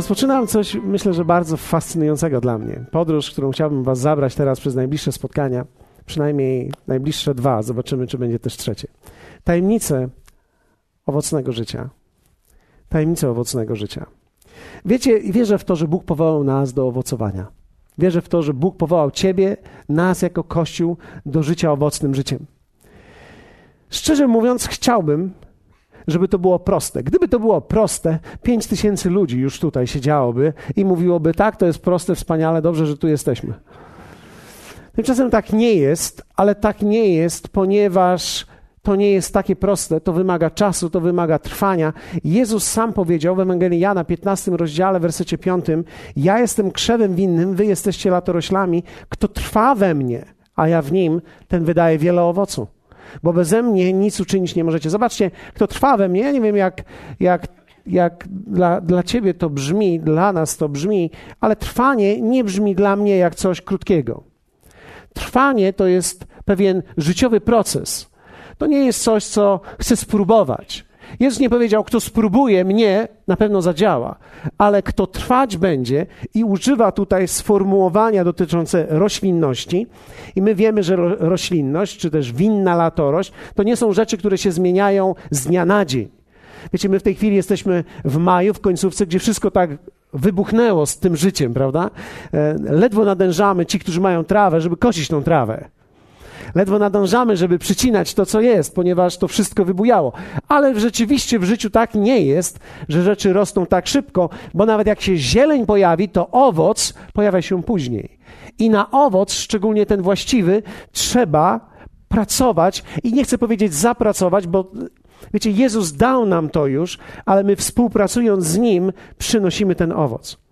Rozpoczynam coś, myślę, że bardzo fascynującego dla mnie. Podróż, którą chciałbym Was zabrać teraz przez najbliższe spotkania, przynajmniej najbliższe dwa, zobaczymy, czy będzie też trzecie. Tajemnice owocnego życia. Tajemnice owocnego życia. Wiecie, wierzę w to, że Bóg powołał nas do owocowania. Wierzę w to, że Bóg powołał Ciebie, nas jako Kościół do życia owocnym życiem. Szczerze mówiąc, chciałbym, żeby to było proste. Gdyby to było proste, pięć tysięcy ludzi już tutaj siedziałoby i mówiłoby: Tak, to jest proste, wspaniale, dobrze, że tu jesteśmy. Tymczasem tak nie jest, ale tak nie jest, ponieważ to nie jest takie proste, to wymaga czasu, to wymaga trwania. Jezus sam powiedział w Ewangelii Jana, 15 rozdziale, wersecie 5: Ja jestem krzewem winnym, wy jesteście latoroślami. Kto trwa we mnie, a ja w nim, ten wydaje wiele owocu bo beze mnie nic uczynić nie możecie. Zobaczcie, kto trwa we mnie, nie wiem jak, jak, jak dla, dla ciebie to brzmi, dla nas to brzmi, ale trwanie nie brzmi dla mnie jak coś krótkiego. Trwanie to jest pewien życiowy proces. To nie jest coś, co chcę spróbować. Jezus nie powiedział, kto spróbuje mnie, na pewno zadziała, ale kto trwać będzie i używa tutaj sformułowania dotyczące roślinności. I my wiemy, że roślinność, czy też winna latorość, to nie są rzeczy, które się zmieniają z dnia na dzień. Wiecie, my w tej chwili jesteśmy w maju, w końcówce, gdzie wszystko tak wybuchnęło z tym życiem, prawda? E, ledwo nadężamy ci, którzy mają trawę, żeby kosić tą trawę. Ledwo nadążamy, żeby przycinać to, co jest, ponieważ to wszystko wybujało. Ale rzeczywiście w życiu tak nie jest, że rzeczy rosną tak szybko, bo nawet jak się zieleń pojawi, to owoc pojawia się później. I na owoc, szczególnie ten właściwy, trzeba pracować i nie chcę powiedzieć zapracować, bo wiecie, Jezus dał nam to już, ale my współpracując z Nim przynosimy ten owoc.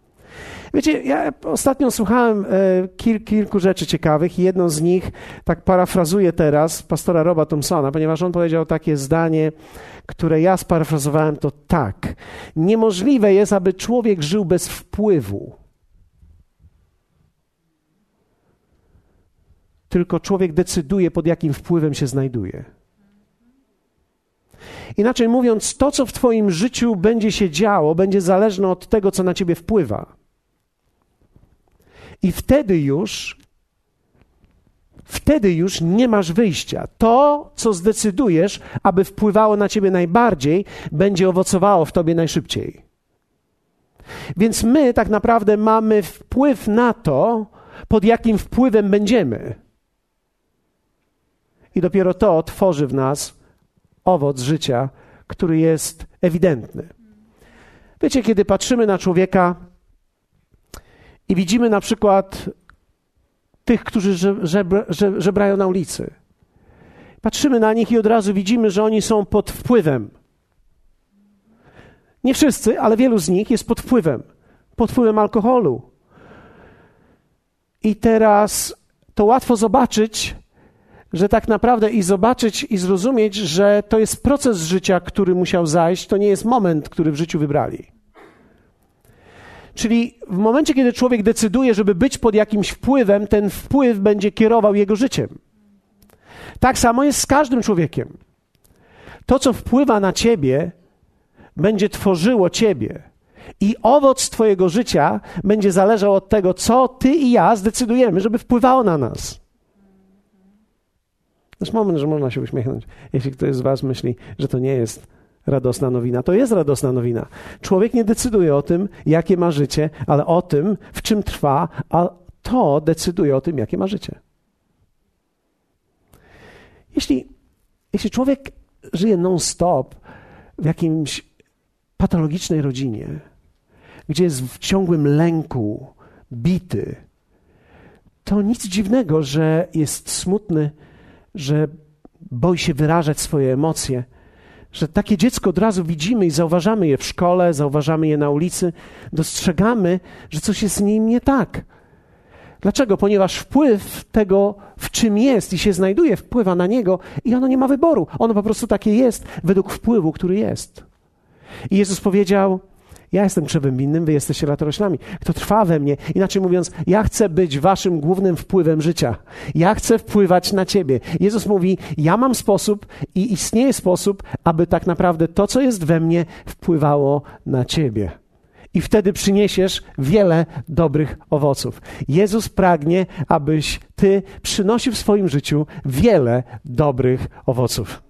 Wiecie, ja ostatnio słuchałem e, kil, kilku rzeczy ciekawych i jedną z nich, tak parafrazuję teraz, pastora Roba Thompsona, ponieważ on powiedział takie zdanie, które ja sparafrazowałem to tak. Niemożliwe jest, aby człowiek żył bez wpływu. Tylko człowiek decyduje, pod jakim wpływem się znajduje. Inaczej mówiąc, to, co w Twoim życiu będzie się działo, będzie zależne od tego, co na Ciebie wpływa. I wtedy już, wtedy już nie masz wyjścia. To, co zdecydujesz, aby wpływało na ciebie najbardziej, będzie owocowało w tobie najszybciej. Więc my tak naprawdę mamy wpływ na to, pod jakim wpływem będziemy. I dopiero to tworzy w nas owoc życia, który jest ewidentny. Wiecie, kiedy patrzymy na człowieka, i widzimy na przykład tych, którzy żebra, żebrają na ulicy. Patrzymy na nich i od razu widzimy, że oni są pod wpływem. Nie wszyscy, ale wielu z nich jest pod wpływem. Pod wpływem alkoholu. I teraz to łatwo zobaczyć, że tak naprawdę i zobaczyć i zrozumieć, że to jest proces życia, który musiał zajść, to nie jest moment, który w życiu wybrali. Czyli w momencie, kiedy człowiek decyduje, żeby być pod jakimś wpływem, ten wpływ będzie kierował jego życiem. Tak samo jest z każdym człowiekiem. To, co wpływa na ciebie, będzie tworzyło ciebie. I owoc Twojego życia będzie zależał od tego, co Ty i ja zdecydujemy, żeby wpływało na nas. To jest moment, że można się uśmiechnąć, jeśli ktoś z Was myśli, że to nie jest radosna nowina. To jest radosna nowina. Człowiek nie decyduje o tym, jakie ma życie, ale o tym, w czym trwa, a to decyduje o tym, jakie ma życie. Jeśli, jeśli człowiek żyje non-stop w jakimś patologicznej rodzinie, gdzie jest w ciągłym lęku, bity, to nic dziwnego, że jest smutny, że boi się wyrażać swoje emocje że takie dziecko od razu widzimy i zauważamy je w szkole, zauważamy je na ulicy, dostrzegamy, że coś jest z nim nie tak. Dlaczego? Ponieważ wpływ tego, w czym jest i się znajduje, wpływa na niego i ono nie ma wyboru. Ono po prostu takie jest według wpływu, który jest. I Jezus powiedział: ja jestem krzewem winnym, wy jesteście latoroślami. Kto trwa we mnie, inaczej mówiąc, ja chcę być waszym głównym wpływem życia. Ja chcę wpływać na ciebie. Jezus mówi, ja mam sposób i istnieje sposób, aby tak naprawdę to, co jest we mnie, wpływało na ciebie. i wtedy przyniesiesz wiele dobrych owoców. Jezus pragnie, abyś ty przynosił w swoim życiu wiele dobrych owoców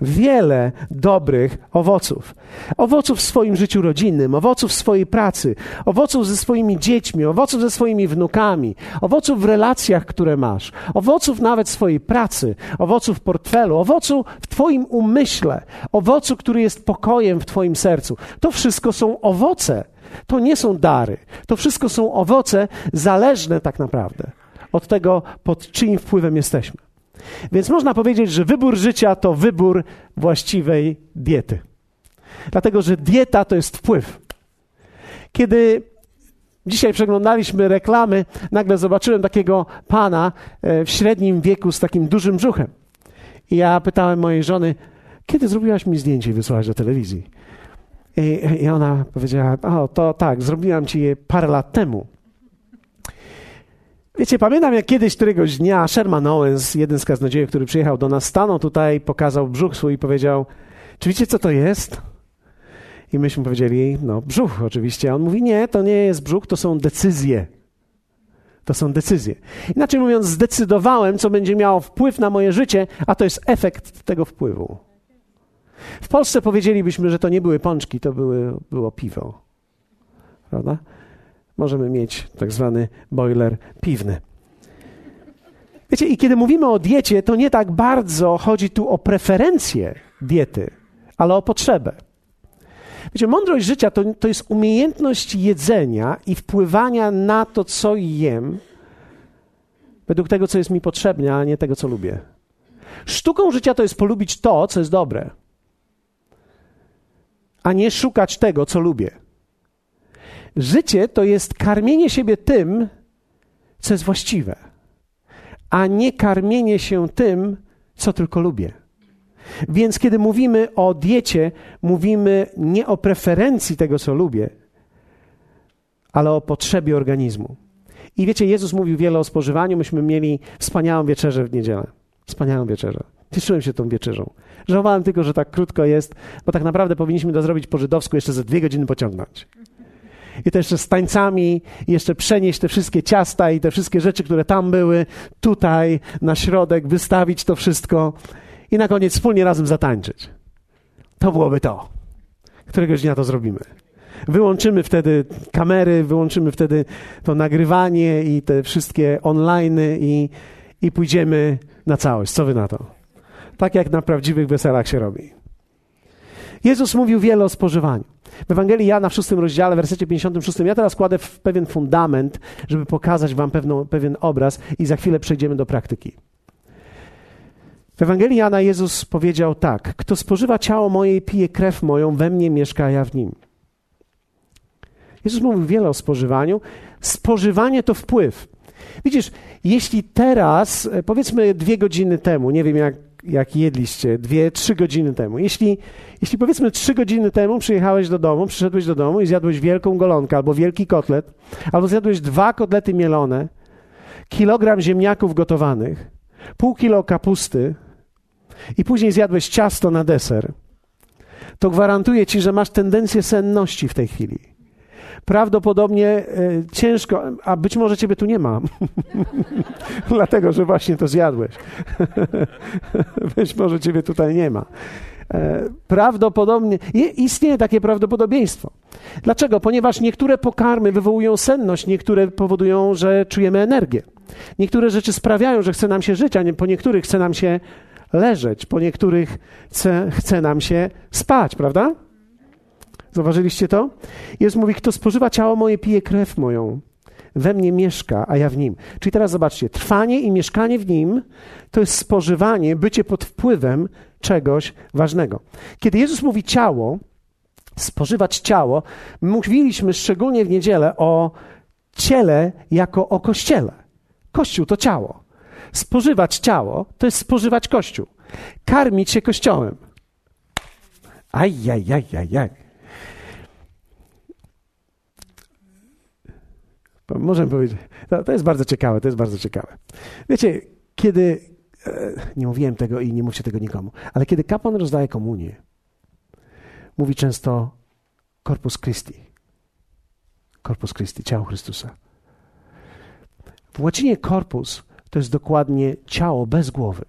wiele dobrych owoców. Owoców w swoim życiu rodzinnym, owoców w swojej pracy, owoców ze swoimi dziećmi, owoców ze swoimi wnukami, owoców w relacjach, które masz, owoców nawet swojej pracy, owoców w portfelu, owocu w Twoim umyśle, owocu, który jest pokojem w Twoim sercu. To wszystko są owoce. To nie są dary. To wszystko są owoce zależne tak naprawdę od tego, pod czyim wpływem jesteśmy. Więc można powiedzieć, że wybór życia to wybór właściwej diety. Dlatego, że dieta to jest wpływ. Kiedy dzisiaj przeglądaliśmy reklamy, nagle zobaczyłem takiego pana e, w średnim wieku z takim dużym brzuchem. I ja pytałem mojej żony, kiedy zrobiłaś mi zdjęcie i wysłałaś do telewizji? I, I, ona powiedziała, o to tak, zrobiłam ci je parę lat temu. Wiecie, pamiętam jak kiedyś któregoś dnia Sherman Owens, jeden z kaznodziejów, który przyjechał do nas, stanął tutaj, pokazał brzuch swój i powiedział, czy wiecie co to jest? I myśmy powiedzieli, no brzuch oczywiście. A on mówi, nie, to nie jest brzuch, to są decyzje. To są decyzje. Inaczej mówiąc, zdecydowałem, co będzie miało wpływ na moje życie, a to jest efekt tego wpływu. W Polsce powiedzielibyśmy, że to nie były pączki, to były, było piwo. Prawda? Możemy mieć tak zwany boiler piwny. Wiecie, i kiedy mówimy o diecie, to nie tak bardzo chodzi tu o preferencje diety, ale o potrzebę. Wiecie, mądrość życia to, to jest umiejętność jedzenia i wpływania na to, co jem, według tego, co jest mi potrzebne, a nie tego, co lubię. Sztuką życia to jest polubić to, co jest dobre, a nie szukać tego, co lubię. Życie to jest karmienie siebie tym, co jest właściwe, a nie karmienie się tym, co tylko lubię. Więc kiedy mówimy o diecie, mówimy nie o preferencji tego, co lubię, ale o potrzebie organizmu. I wiecie, Jezus mówił wiele o spożywaniu. Myśmy mieli wspaniałą wieczerzę w niedzielę. Wspaniałą wieczerzę. Cieszyłem się tą wieczerzą. Żałowałem tylko, że tak krótko jest, bo tak naprawdę powinniśmy to zrobić po żydowsku, jeszcze ze dwie godziny pociągnąć i to jeszcze z tańcami, i jeszcze przenieść te wszystkie ciasta i te wszystkie rzeczy, które tam były, tutaj na środek, wystawić to wszystko i na koniec wspólnie razem zatańczyć. To byłoby to. Któregoś dnia to zrobimy. Wyłączymy wtedy kamery, wyłączymy wtedy to nagrywanie i te wszystkie online i, i pójdziemy na całość. Co wy na to? Tak jak na prawdziwych weselach się robi. Jezus mówił wiele o spożywaniu. W Ewangelii Jana w szóstym rozdziale, w wersecie 56, ja teraz kładę w pewien fundament, żeby pokazać wam pewną, pewien obraz i za chwilę przejdziemy do praktyki. W Ewangelii Jana Jezus powiedział tak: Kto spożywa ciało moje i pije krew moją, we mnie mieszka, ja w nim. Jezus mówił wiele o spożywaniu. Spożywanie to wpływ. Widzisz, jeśli teraz, e, powiedzmy dwie godziny temu, nie wiem jak jak jedliście dwie, trzy godziny temu. Jeśli, jeśli powiedzmy trzy godziny temu przyjechałeś do domu, przyszedłeś do domu i zjadłeś wielką golonkę albo wielki kotlet, albo zjadłeś dwa kotlety mielone, kilogram ziemniaków gotowanych, pół kilo kapusty i później zjadłeś ciasto na deser, to gwarantuję ci, że masz tendencję senności w tej chwili prawdopodobnie e, ciężko, a być może ciebie tu nie ma. Dlatego, że właśnie to zjadłeś. być może ciebie tutaj nie ma. E, prawdopodobnie istnieje takie prawdopodobieństwo. Dlaczego? Ponieważ niektóre pokarmy wywołują senność, niektóre powodują, że czujemy energię. Niektóre rzeczy sprawiają, że chce nam się żyć, a nie, po niektórych chce nam się leżeć, po niektórych chce, chce nam się spać, prawda? Zauważyliście to? Jezus mówi, kto spożywa ciało moje, pije krew moją. We mnie mieszka, a ja w nim. Czyli teraz zobaczcie, trwanie i mieszkanie w nim to jest spożywanie, bycie pod wpływem czegoś ważnego. Kiedy Jezus mówi ciało, spożywać ciało, mówiliśmy szczególnie w niedzielę o ciele jako o kościele. Kościół to ciało. Spożywać ciało to jest spożywać kościół. Karmić się kościołem. Aj, Możemy powiedzieć, to, to jest bardzo ciekawe, to jest bardzo ciekawe. Wiecie, kiedy, e, nie mówiłem tego i nie mówcie tego nikomu, ale kiedy kapłan rozdaje komunię, mówi często Corpus Christi. Corpus Christi, ciało Chrystusa. W łacinie korpus to jest dokładnie ciało bez głowy.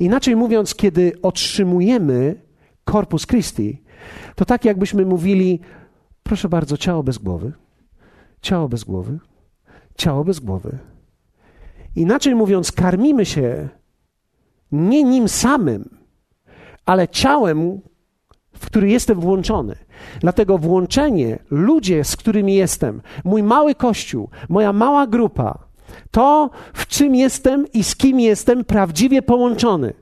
Inaczej mówiąc, kiedy otrzymujemy Corpus Christi, to tak jakbyśmy mówili, proszę bardzo, ciało bez głowy, ciało bez głowy, ciało bez głowy. Inaczej mówiąc, karmimy się nie nim samym, ale ciałem, w który jestem włączony. Dlatego włączenie, ludzie, z którymi jestem, mój mały kościół, moja mała grupa, to, w czym jestem i z kim jestem prawdziwie połączony.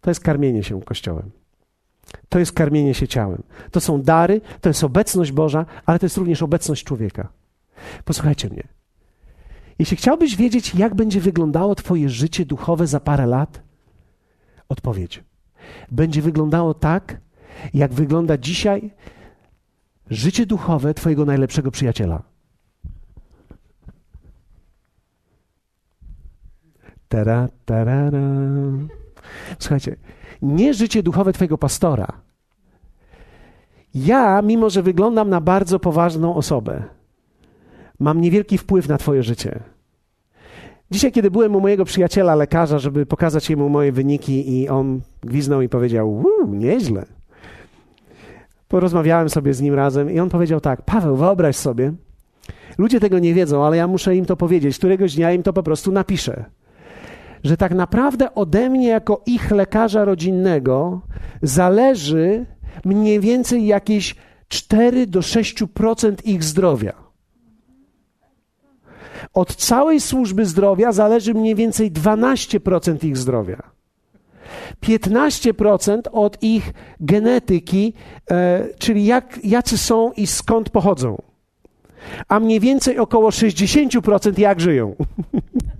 To jest karmienie się Kościołem. To jest karmienie się ciałem. To są dary, to jest obecność Boża, ale to jest również obecność człowieka. Posłuchajcie mnie. Jeśli chciałbyś wiedzieć, jak będzie wyglądało Twoje życie duchowe za parę lat, odpowiedź. Będzie wyglądało tak, jak wygląda dzisiaj życie duchowe Twojego najlepszego przyjaciela. Tara, tarara. Słuchajcie, nie życie duchowe Twojego pastora. Ja, mimo że wyglądam na bardzo poważną osobę, mam niewielki wpływ na Twoje życie. Dzisiaj, kiedy byłem u mojego przyjaciela, lekarza, żeby pokazać jemu moje wyniki, i on gwiznął i powiedział: Uuu, nieźle. Porozmawiałem sobie z nim razem i on powiedział tak: Paweł, wyobraź sobie, ludzie tego nie wiedzą, ale ja muszę im to powiedzieć. Któregoś dnia im to po prostu napiszę. Że tak naprawdę ode mnie, jako ich lekarza rodzinnego, zależy mniej więcej jakieś 4 do 6% ich zdrowia. Od całej służby zdrowia zależy mniej więcej 12% ich zdrowia. 15% od ich genetyki, e, czyli jak, jacy są i skąd pochodzą. A mniej więcej około 60% jak żyją.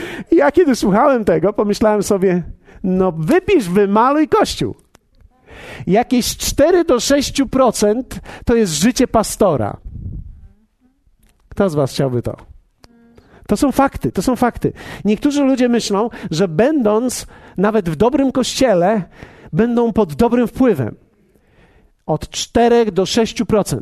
ja kiedy słuchałem tego, pomyślałem sobie, no wypisz, wymaluj kościół. Jakieś 4 do 6% to jest życie pastora. Kto z Was chciałby to? To są fakty, to są fakty. Niektórzy ludzie myślą, że będąc nawet w dobrym kościele, będą pod dobrym wpływem. Od 4 do 6%.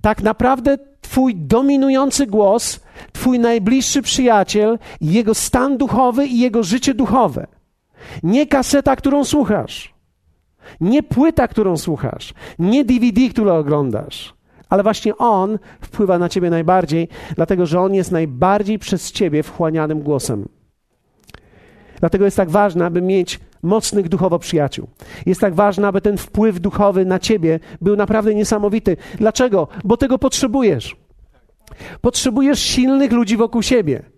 Tak naprawdę Twój dominujący głos, Twój najbliższy przyjaciel, jego stan duchowy i jego życie duchowe. Nie kaseta, którą słuchasz. Nie płyta, którą słuchasz. Nie DVD, którą oglądasz ale właśnie On wpływa na ciebie najbardziej, dlatego że On jest najbardziej przez ciebie wchłanianym głosem. Dlatego jest tak ważne, aby mieć mocnych duchowo przyjaciół. Jest tak ważne, aby ten wpływ duchowy na ciebie był naprawdę niesamowity. Dlaczego? Bo tego potrzebujesz. Potrzebujesz silnych ludzi wokół siebie.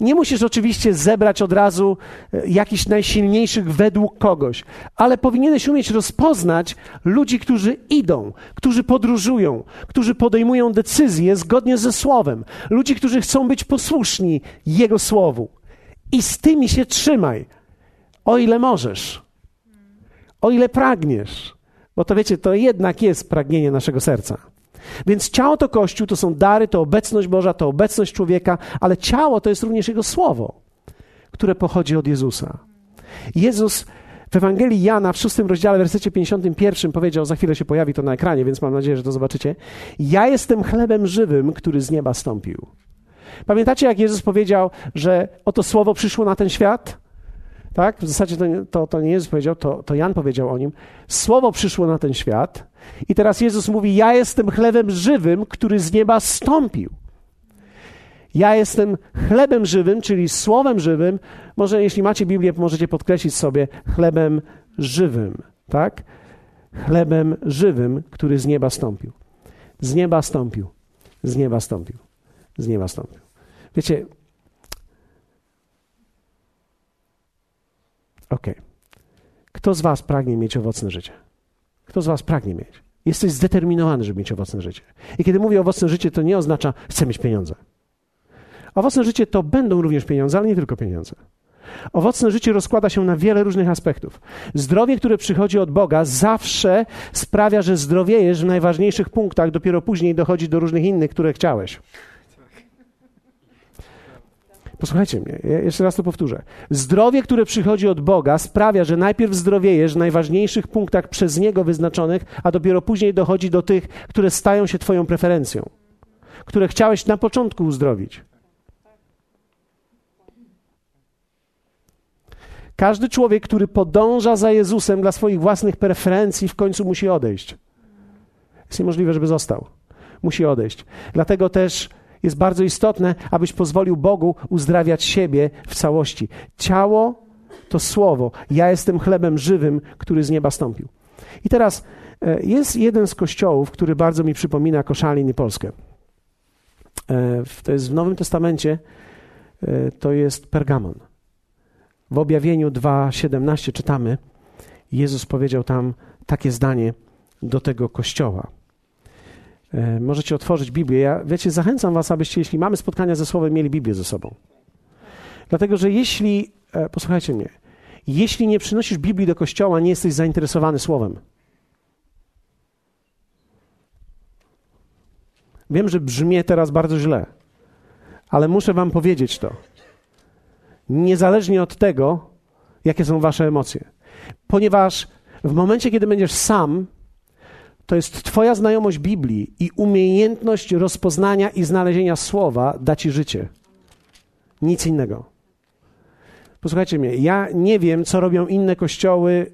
Nie musisz oczywiście zebrać od razu e, jakichś najsilniejszych według kogoś, ale powinieneś umieć rozpoznać ludzi, którzy idą, którzy podróżują, którzy podejmują decyzje zgodnie ze Słowem, ludzi, którzy chcą być posłuszni Jego Słowu. I z tymi się trzymaj, o ile możesz, o ile pragniesz, bo to wiecie, to jednak jest pragnienie naszego serca. Więc ciało to Kościół, to są dary, to obecność Boża, to obecność człowieka, ale ciało to jest również Jego słowo, które pochodzi od Jezusa. Jezus w Ewangelii Jana w szóstym rozdziale, wersecie 51 powiedział, za chwilę się pojawi to na ekranie, więc mam nadzieję, że to zobaczycie. Ja jestem chlebem żywym, który z nieba stąpił. Pamiętacie, jak Jezus powiedział, że oto słowo przyszło na ten świat? Tak? W zasadzie to, to, to nie Jezus powiedział, to, to Jan powiedział o nim. Słowo przyszło na ten świat i teraz Jezus mówi: Ja jestem chlebem żywym, który z nieba stąpił. Ja jestem chlebem żywym, czyli słowem żywym. Może jeśli macie Biblię, możecie podkreślić sobie chlebem żywym, tak? Chlebem żywym, który z nieba stąpił. Z nieba stąpił. Z nieba stąpił. Z nieba stąpił. Wiecie, Okay. Kto z Was pragnie mieć owocne życie? Kto z Was pragnie mieć? Jesteś zdeterminowany, żeby mieć owocne życie. I kiedy mówię owocne życie, to nie oznacza chcę mieć pieniądze. Owocne życie to będą również pieniądze, ale nie tylko pieniądze. Owocne życie rozkłada się na wiele różnych aspektów. Zdrowie, które przychodzi od Boga, zawsze sprawia, że zdrowiejesz w najważniejszych punktach, dopiero później dochodzi do różnych innych, które chciałeś. Posłuchajcie mnie, ja jeszcze raz to powtórzę. Zdrowie, które przychodzi od Boga, sprawia, że najpierw zdrowiejesz w najważniejszych punktach przez Niego wyznaczonych, a dopiero później dochodzi do tych, które stają się Twoją preferencją, które chciałeś na początku uzdrowić. Każdy człowiek, który podąża za Jezusem dla swoich własnych preferencji, w końcu musi odejść. Jest niemożliwe, żeby został. Musi odejść. Dlatego też jest bardzo istotne, abyś pozwolił Bogu uzdrawiać siebie w całości. Ciało to słowo. Ja jestem chlebem żywym, który z nieba stąpił. I teraz e, jest jeden z kościołów, który bardzo mi przypomina Koszalin i Polskę. E, to jest w Nowym Testamencie, e, to jest Pergamon. W objawieniu 2:17 czytamy, Jezus powiedział tam takie zdanie do tego kościoła. E, możecie otworzyć Biblię. Ja, wiecie, zachęcam Was, abyście, jeśli mamy spotkania ze Słowem, mieli Biblię ze sobą. Dlatego, że jeśli, e, posłuchajcie mnie, jeśli nie przynosisz Biblii do kościoła, nie jesteś zainteresowany Słowem. Wiem, że brzmi teraz bardzo źle, ale muszę Wam powiedzieć to. Niezależnie od tego, jakie są Wasze emocje. Ponieważ w momencie, kiedy będziesz sam, to jest Twoja znajomość Biblii i umiejętność rozpoznania i znalezienia słowa da Ci życie. Nic innego. Posłuchajcie mnie, ja nie wiem, co robią inne kościoły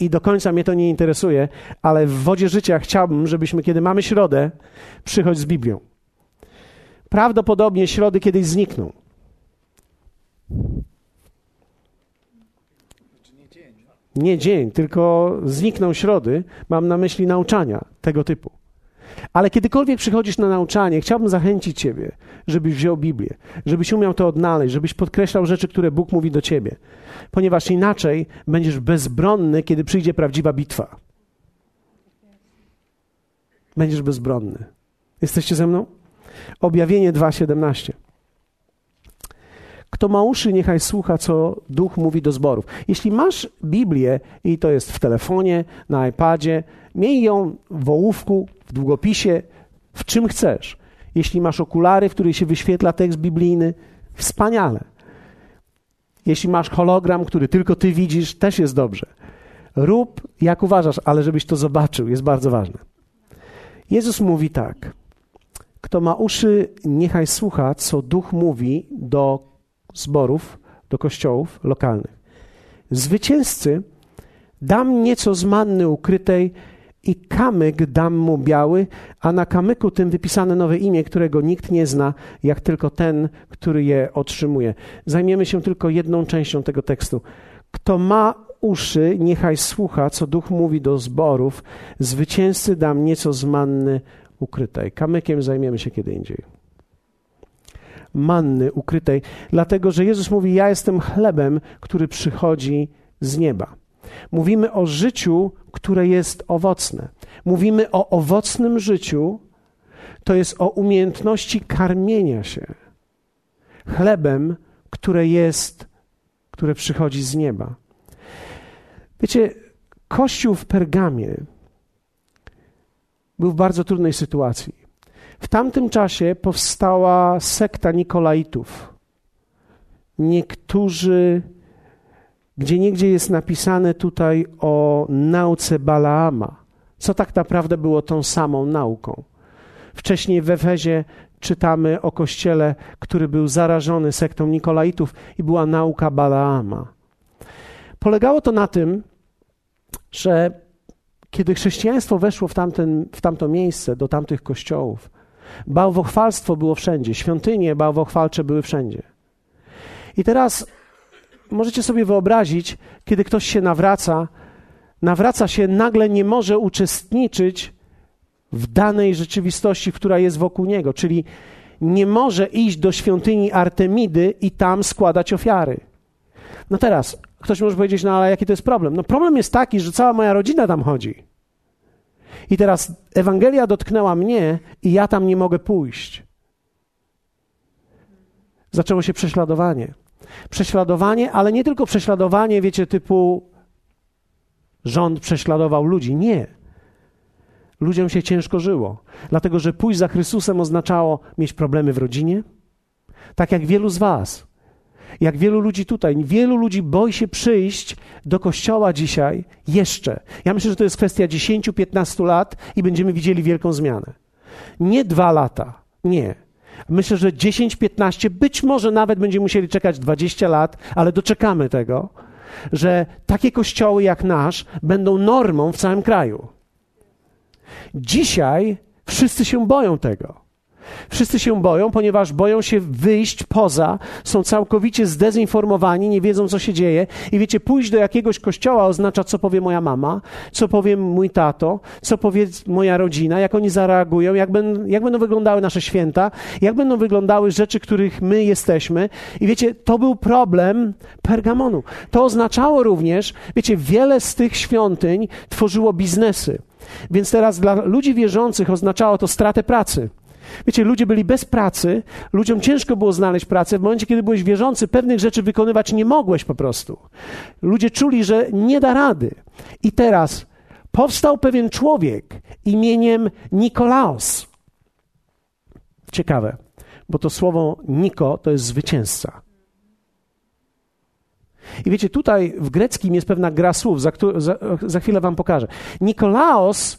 i do końca mnie to nie interesuje, ale w wodzie życia chciałbym, żebyśmy, kiedy mamy środę, przychodź z Biblią. Prawdopodobnie środy kiedyś znikną. Nie dzień, tylko znikną środy. Mam na myśli nauczania tego typu. Ale kiedykolwiek przychodzisz na nauczanie, chciałbym zachęcić Ciebie, żebyś wziął Biblię, żebyś umiał to odnaleźć, żebyś podkreślał rzeczy, które Bóg mówi do Ciebie. Ponieważ inaczej będziesz bezbronny, kiedy przyjdzie prawdziwa bitwa. Będziesz bezbronny. Jesteście ze mną? Objawienie 2:17. Kto ma uszy, niechaj słucha, co Duch mówi do zborów. Jeśli masz Biblię i to jest w telefonie, na iPadzie, miej ją w ołówku, w długopisie, w czym chcesz. Jeśli masz okulary, w których się wyświetla tekst biblijny, wspaniale. Jeśli masz hologram, który tylko ty widzisz, też jest dobrze. Rób jak uważasz, ale żebyś to zobaczył, jest bardzo ważne. Jezus mówi tak: Kto ma uszy, niechaj słucha, co duch mówi do zborów, do kościołów lokalnych. Zwycięzcy dam nieco z manny ukrytej i kamyk dam mu biały, a na kamyku tym wypisane nowe imię, którego nikt nie zna, jak tylko ten, który je otrzymuje. Zajmiemy się tylko jedną częścią tego tekstu. Kto ma uszy, niechaj słucha, co Duch mówi do zborów. Zwycięzcy dam nieco z manny ukrytej. Kamykiem zajmiemy się kiedy indziej manny ukrytej, dlatego że Jezus mówi: Ja jestem chlebem, który przychodzi z nieba. Mówimy o życiu, które jest owocne. Mówimy o owocnym życiu, to jest o umiejętności karmienia się chlebem, które jest, które przychodzi z nieba. Wiecie, Kościół w Pergamie był w bardzo trudnej sytuacji. W tamtym czasie powstała sekta Nikolaitów. Niektórzy, gdzie niegdzie jest napisane tutaj o nauce Balaama, co tak naprawdę było tą samą nauką. Wcześniej w Efezie czytamy o kościele, który był zarażony sektą Nikolaitów i była nauka Balaama. Polegało to na tym, że kiedy chrześcijaństwo weszło w, tamten, w tamto miejsce, do tamtych kościołów, Bałwochwalstwo było wszędzie, świątynie bałwochwalcze były wszędzie. I teraz możecie sobie wyobrazić, kiedy ktoś się nawraca, nawraca się, nagle nie może uczestniczyć w danej rzeczywistości, która jest wokół niego, czyli nie może iść do świątyni Artemidy i tam składać ofiary. No teraz, ktoś może powiedzieć, no ale jaki to jest problem? No problem jest taki, że cała moja rodzina tam chodzi. I teraz Ewangelia dotknęła mnie i ja tam nie mogę pójść. Zaczęło się prześladowanie. Prześladowanie, ale nie tylko prześladowanie, wiecie, typu rząd prześladował ludzi. Nie. Ludziom się ciężko żyło, dlatego że pójść za Chrystusem oznaczało mieć problemy w rodzinie, tak jak wielu z Was Jak wielu ludzi tutaj, wielu ludzi boi się przyjść do kościoła dzisiaj jeszcze. Ja myślę, że to jest kwestia 10-15 lat i będziemy widzieli wielką zmianę. Nie dwa lata, nie. Myślę, że 10-15, być może nawet będziemy musieli czekać 20 lat, ale doczekamy tego, że takie kościoły jak nasz będą normą w całym kraju. Dzisiaj wszyscy się boją tego. Wszyscy się boją, ponieważ boją się wyjść poza, są całkowicie zdezinformowani, nie wiedzą, co się dzieje. I wiecie, pójść do jakiegoś kościoła oznacza, co powie moja mama, co powie mój tato, co powie moja rodzina, jak oni zareagują, jak, ben, jak będą wyglądały nasze święta, jak będą wyglądały rzeczy, których my jesteśmy. I wiecie, to był problem Pergamonu. To oznaczało również, wiecie, wiele z tych świątyń tworzyło biznesy. Więc teraz dla ludzi wierzących oznaczało to stratę pracy. Wiecie, ludzie byli bez pracy, ludziom ciężko było znaleźć pracę. W momencie, kiedy byłeś wierzący, pewnych rzeczy wykonywać nie mogłeś po prostu. Ludzie czuli, że nie da rady. I teraz powstał pewien człowiek imieniem Nikolaos. Ciekawe, bo to słowo Niko to jest zwycięzca. I wiecie, tutaj w greckim jest pewna gra słów, za, za, za chwilę wam pokażę. Nikolaos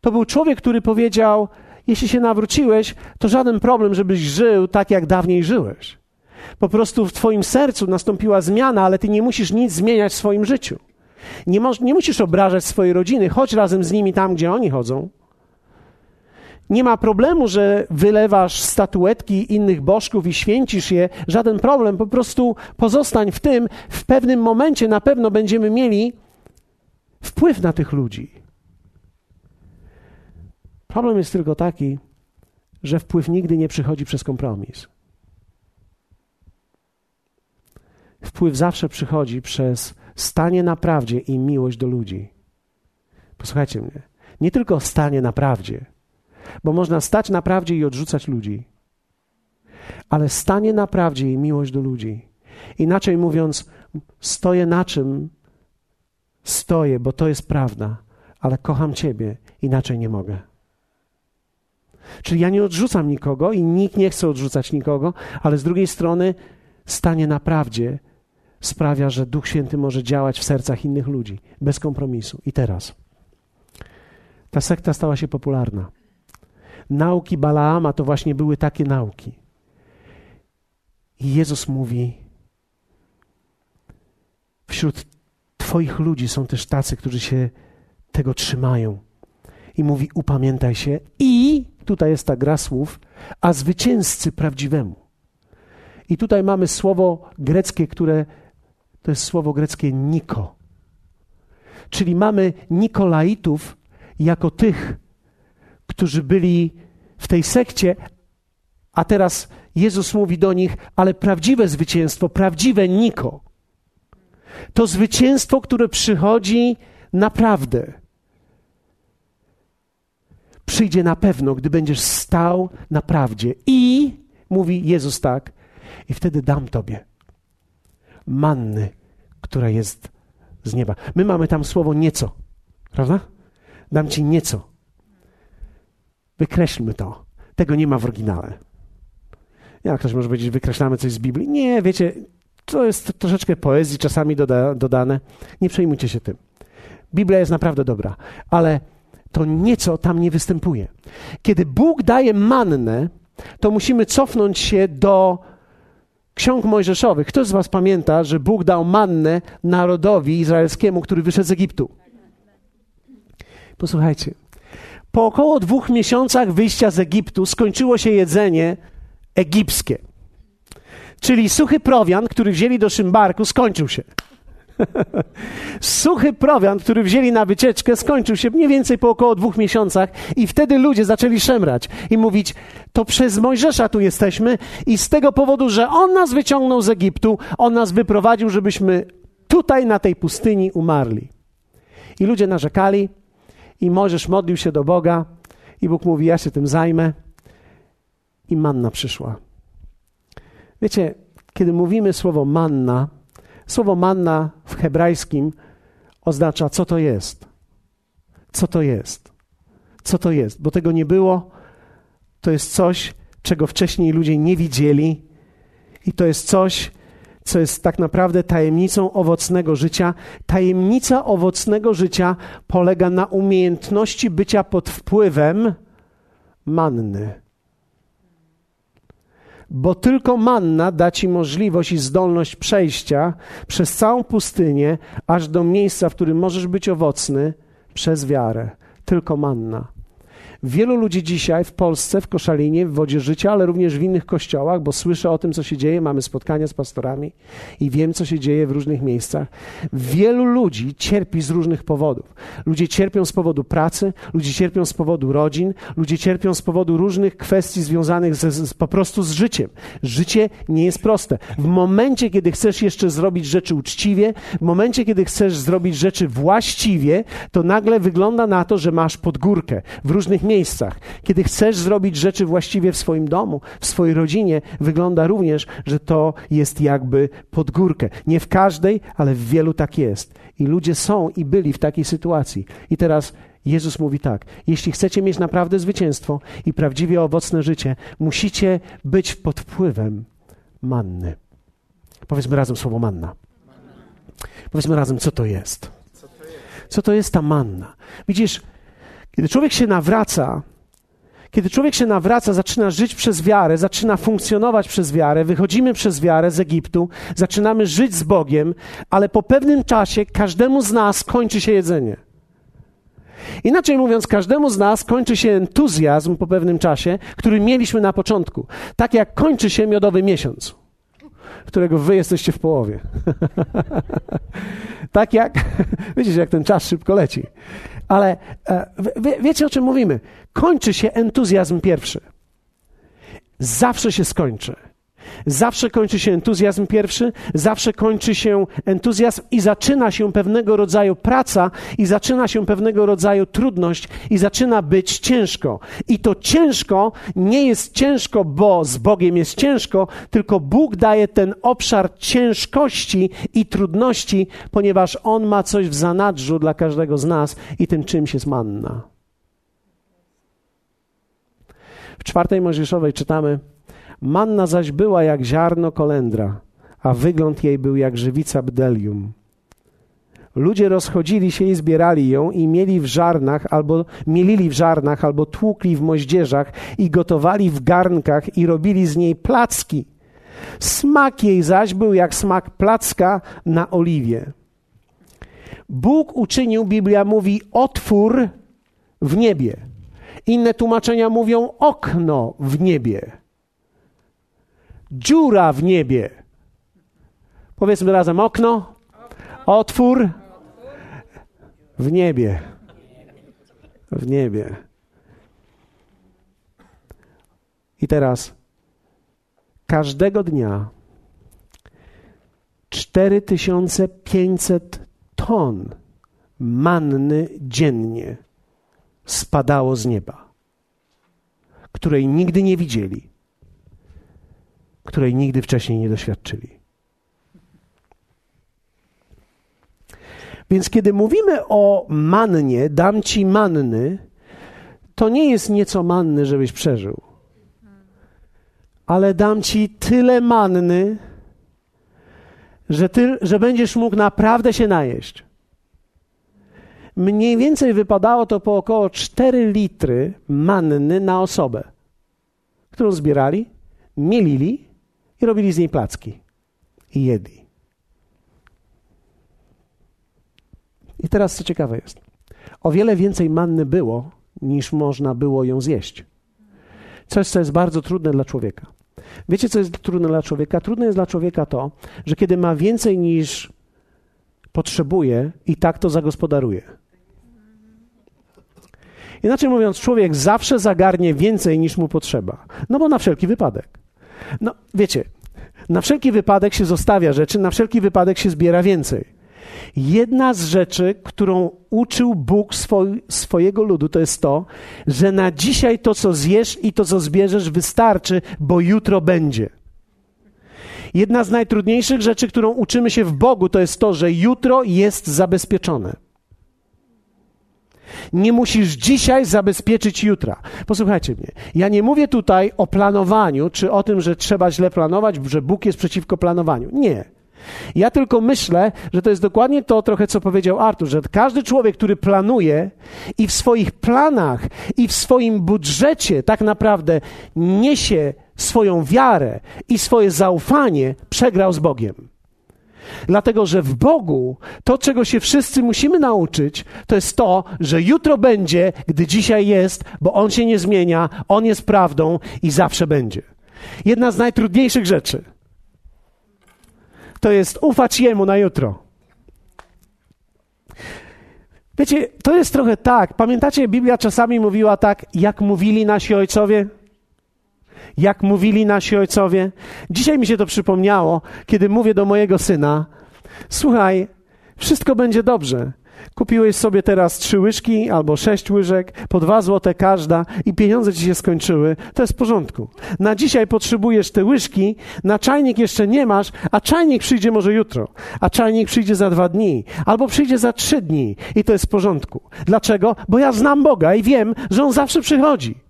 to był człowiek, który powiedział: jeśli się nawróciłeś, to żaden problem, żebyś żył tak, jak dawniej żyłeś. Po prostu w Twoim sercu nastąpiła zmiana, ale Ty nie musisz nic zmieniać w swoim życiu. Nie, nie musisz obrażać swojej rodziny, chodź razem z nimi tam, gdzie oni chodzą. Nie ma problemu, że wylewasz statuetki innych bożków i święcisz je. Żaden problem, po prostu pozostań w tym. W pewnym momencie na pewno będziemy mieli wpływ na tych ludzi. Problem jest tylko taki, że wpływ nigdy nie przychodzi przez kompromis. Wpływ zawsze przychodzi przez stanie na prawdzie i miłość do ludzi. Posłuchajcie mnie. Nie tylko stanie na prawdzie, bo można stać na prawdzie i odrzucać ludzi, ale stanie na prawdzie i miłość do ludzi. Inaczej mówiąc, stoję na czym stoję, bo to jest prawda, ale kocham Ciebie, inaczej nie mogę. Czyli ja nie odrzucam nikogo i nikt nie chce odrzucać nikogo, ale z drugiej strony stanie na prawdzie sprawia, że Duch Święty może działać w sercach innych ludzi bez kompromisu. I teraz ta sekta stała się popularna. Nauki Balaama to właśnie były takie nauki. I Jezus mówi: Wśród Twoich ludzi są też tacy, którzy się tego trzymają. I mówi: Upamiętaj się i tutaj jest ta gra słów, a zwycięzcy prawdziwemu. I tutaj mamy słowo greckie, które to jest słowo greckie Niko. Czyli mamy Nikolaitów jako tych, którzy byli w tej sekcie, a teraz Jezus mówi do nich, ale prawdziwe zwycięstwo, prawdziwe Niko, to zwycięstwo, które przychodzi naprawdę przyjdzie na pewno, gdy będziesz stał na prawdzie. I, mówi Jezus tak, i wtedy dam tobie manny, która jest z nieba. My mamy tam słowo nieco, prawda? Dam ci nieco. Wykreślmy to. Tego nie ma w oryginale. Jak ktoś może powiedzieć, wykreślamy coś z Biblii? Nie, wiecie, to jest troszeczkę poezji czasami doda, dodane. Nie przejmujcie się tym. Biblia jest naprawdę dobra, ale to nieco tam nie występuje. Kiedy Bóg daje mannę, to musimy cofnąć się do ksiąg mojżeszowych. Kto z Was pamięta, że Bóg dał mannę narodowi izraelskiemu, który wyszedł z Egiptu? Posłuchajcie. Po około dwóch miesiącach wyjścia z Egiptu skończyło się jedzenie egipskie. Czyli suchy prowiant, który wzięli do szymbarku, skończył się. Suchy prowiant, który wzięli na wycieczkę, skończył się mniej więcej po około dwóch miesiącach i wtedy ludzie zaczęli szemrać i mówić, to przez Mojżesza tu jesteśmy i z tego powodu, że On nas wyciągnął z Egiptu, On nas wyprowadził, żebyśmy tutaj na tej pustyni umarli. I ludzie narzekali i Mojżesz modlił się do Boga i Bóg mówi, ja się tym zajmę i manna przyszła. Wiecie, kiedy mówimy słowo manna, Słowo manna w hebrajskim oznacza, co to jest. Co to jest? Co to jest? Bo tego nie było. To jest coś, czego wcześniej ludzie nie widzieli, i to jest coś, co jest tak naprawdę tajemnicą owocnego życia. Tajemnica owocnego życia polega na umiejętności bycia pod wpływem manny. Bo tylko manna da ci możliwość i zdolność przejścia przez całą pustynię, aż do miejsca, w którym możesz być owocny przez wiarę. Tylko manna. Wielu ludzi dzisiaj w Polsce, w Koszalinie, w Wodzie Życia, ale również w innych kościołach, bo słyszę o tym, co się dzieje, mamy spotkania z pastorami i wiem, co się dzieje w różnych miejscach. Wielu ludzi cierpi z różnych powodów. Ludzie cierpią z powodu pracy, ludzie cierpią z powodu rodzin, ludzie cierpią z powodu różnych kwestii związanych z, z, po prostu z życiem. Życie nie jest proste. W momencie, kiedy chcesz jeszcze zrobić rzeczy uczciwie, w momencie, kiedy chcesz zrobić rzeczy właściwie, to nagle wygląda na to, że masz podgórkę w różnych miejscach. Kiedy chcesz zrobić rzeczy właściwie w swoim domu, w swojej rodzinie, wygląda również, że to jest jakby pod górkę. Nie w każdej, ale w wielu tak jest. I ludzie są i byli w takiej sytuacji. I teraz Jezus mówi tak: jeśli chcecie mieć naprawdę zwycięstwo i prawdziwie owocne życie, musicie być pod wpływem manny. Powiedzmy razem słowo manna. Powiedzmy razem, co to jest. Co to jest ta manna? Widzisz, kiedy człowiek się nawraca, kiedy człowiek się nawraca, zaczyna żyć przez wiarę, zaczyna funkcjonować przez wiarę, wychodzimy przez wiarę z Egiptu, zaczynamy żyć z Bogiem, ale po pewnym czasie każdemu z nas kończy się jedzenie. Inaczej mówiąc, każdemu z nas kończy się entuzjazm po pewnym czasie, który mieliśmy na początku. Tak jak kończy się miodowy miesiąc, którego wy jesteście w połowie. tak jak, widzicie, jak ten czas szybko leci. Ale e, wie, wiecie o czym mówimy? Kończy się entuzjazm pierwszy. Zawsze się skończy. Zawsze kończy się entuzjazm pierwszy, zawsze kończy się entuzjazm i zaczyna się pewnego rodzaju praca, i zaczyna się pewnego rodzaju trudność, i zaczyna być ciężko. I to ciężko nie jest ciężko, bo z Bogiem jest ciężko, tylko Bóg daje ten obszar ciężkości i trudności, ponieważ On ma coś w zanadrzu dla każdego z nas, i tym czymś jest manna. W czwartej Mojżeszowej czytamy, Manna zaś była jak ziarno kolendra, a wygląd jej był jak żywica bdelium. Ludzie rozchodzili się i zbierali ją i mieli w żarnach albo mielili w żarnach albo tłukli w moździerzach i gotowali w garnkach i robili z niej placki. Smak jej zaś był jak smak placka na oliwie. Bóg uczynił, Biblia mówi, otwór w niebie. Inne tłumaczenia mówią okno w niebie dziura w niebie. Powiedzmy razem okno, otwór w niebie. W niebie. I teraz każdego dnia 4500 ton manny dziennie spadało z nieba, której nigdy nie widzieli której nigdy wcześniej nie doświadczyli. Więc kiedy mówimy o mannie, dam ci manny, to nie jest nieco manny, żebyś przeżył. Ale dam ci tyle manny, że, ty, że będziesz mógł naprawdę się najeść. Mniej więcej wypadało to po około 4 litry manny na osobę, którą zbierali, mielili i robili z niej placki i jedli. I teraz co ciekawe jest, o wiele więcej manny było, niż można było ją zjeść. Coś, co jest bardzo trudne dla człowieka. Wiecie, co jest trudne dla człowieka? Trudne jest dla człowieka to, że kiedy ma więcej niż potrzebuje, i tak to zagospodaruje. Inaczej mówiąc, człowiek zawsze zagarnie więcej niż mu potrzeba. No bo na wszelki wypadek. No, wiecie, na wszelki wypadek się zostawia rzeczy, na wszelki wypadek się zbiera więcej. Jedna z rzeczy, którą uczył Bóg swoj, swojego ludu, to jest to, że na dzisiaj to, co zjesz i to, co zbierzesz, wystarczy, bo jutro będzie. Jedna z najtrudniejszych rzeczy, którą uczymy się w Bogu, to jest to, że jutro jest zabezpieczone. Nie musisz dzisiaj zabezpieczyć jutra. Posłuchajcie mnie. Ja nie mówię tutaj o planowaniu, czy o tym, że trzeba źle planować, że Bóg jest przeciwko planowaniu. Nie. Ja tylko myślę, że to jest dokładnie to trochę, co powiedział Artur, że każdy człowiek, który planuje i w swoich planach, i w swoim budżecie tak naprawdę niesie swoją wiarę i swoje zaufanie, przegrał z Bogiem. Dlatego, że w Bogu to, czego się wszyscy musimy nauczyć, to jest to, że jutro będzie, gdy dzisiaj jest, bo On się nie zmienia, On jest prawdą i zawsze będzie. Jedna z najtrudniejszych rzeczy to jest ufać Jemu na jutro. Wiecie, to jest trochę tak. Pamiętacie, Biblia czasami mówiła tak, jak mówili nasi ojcowie? Jak mówili nasi ojcowie? Dzisiaj mi się to przypomniało, kiedy mówię do mojego syna: Słuchaj, wszystko będzie dobrze. Kupiłeś sobie teraz trzy łyżki albo sześć łyżek, po dwa złote każda i pieniądze ci się skończyły, to jest w porządku. Na dzisiaj potrzebujesz te łyżki, na czajnik jeszcze nie masz, a czajnik przyjdzie może jutro, a czajnik przyjdzie za dwa dni, albo przyjdzie za trzy dni i to jest w porządku. Dlaczego? Bo ja znam Boga i wiem, że On zawsze przychodzi.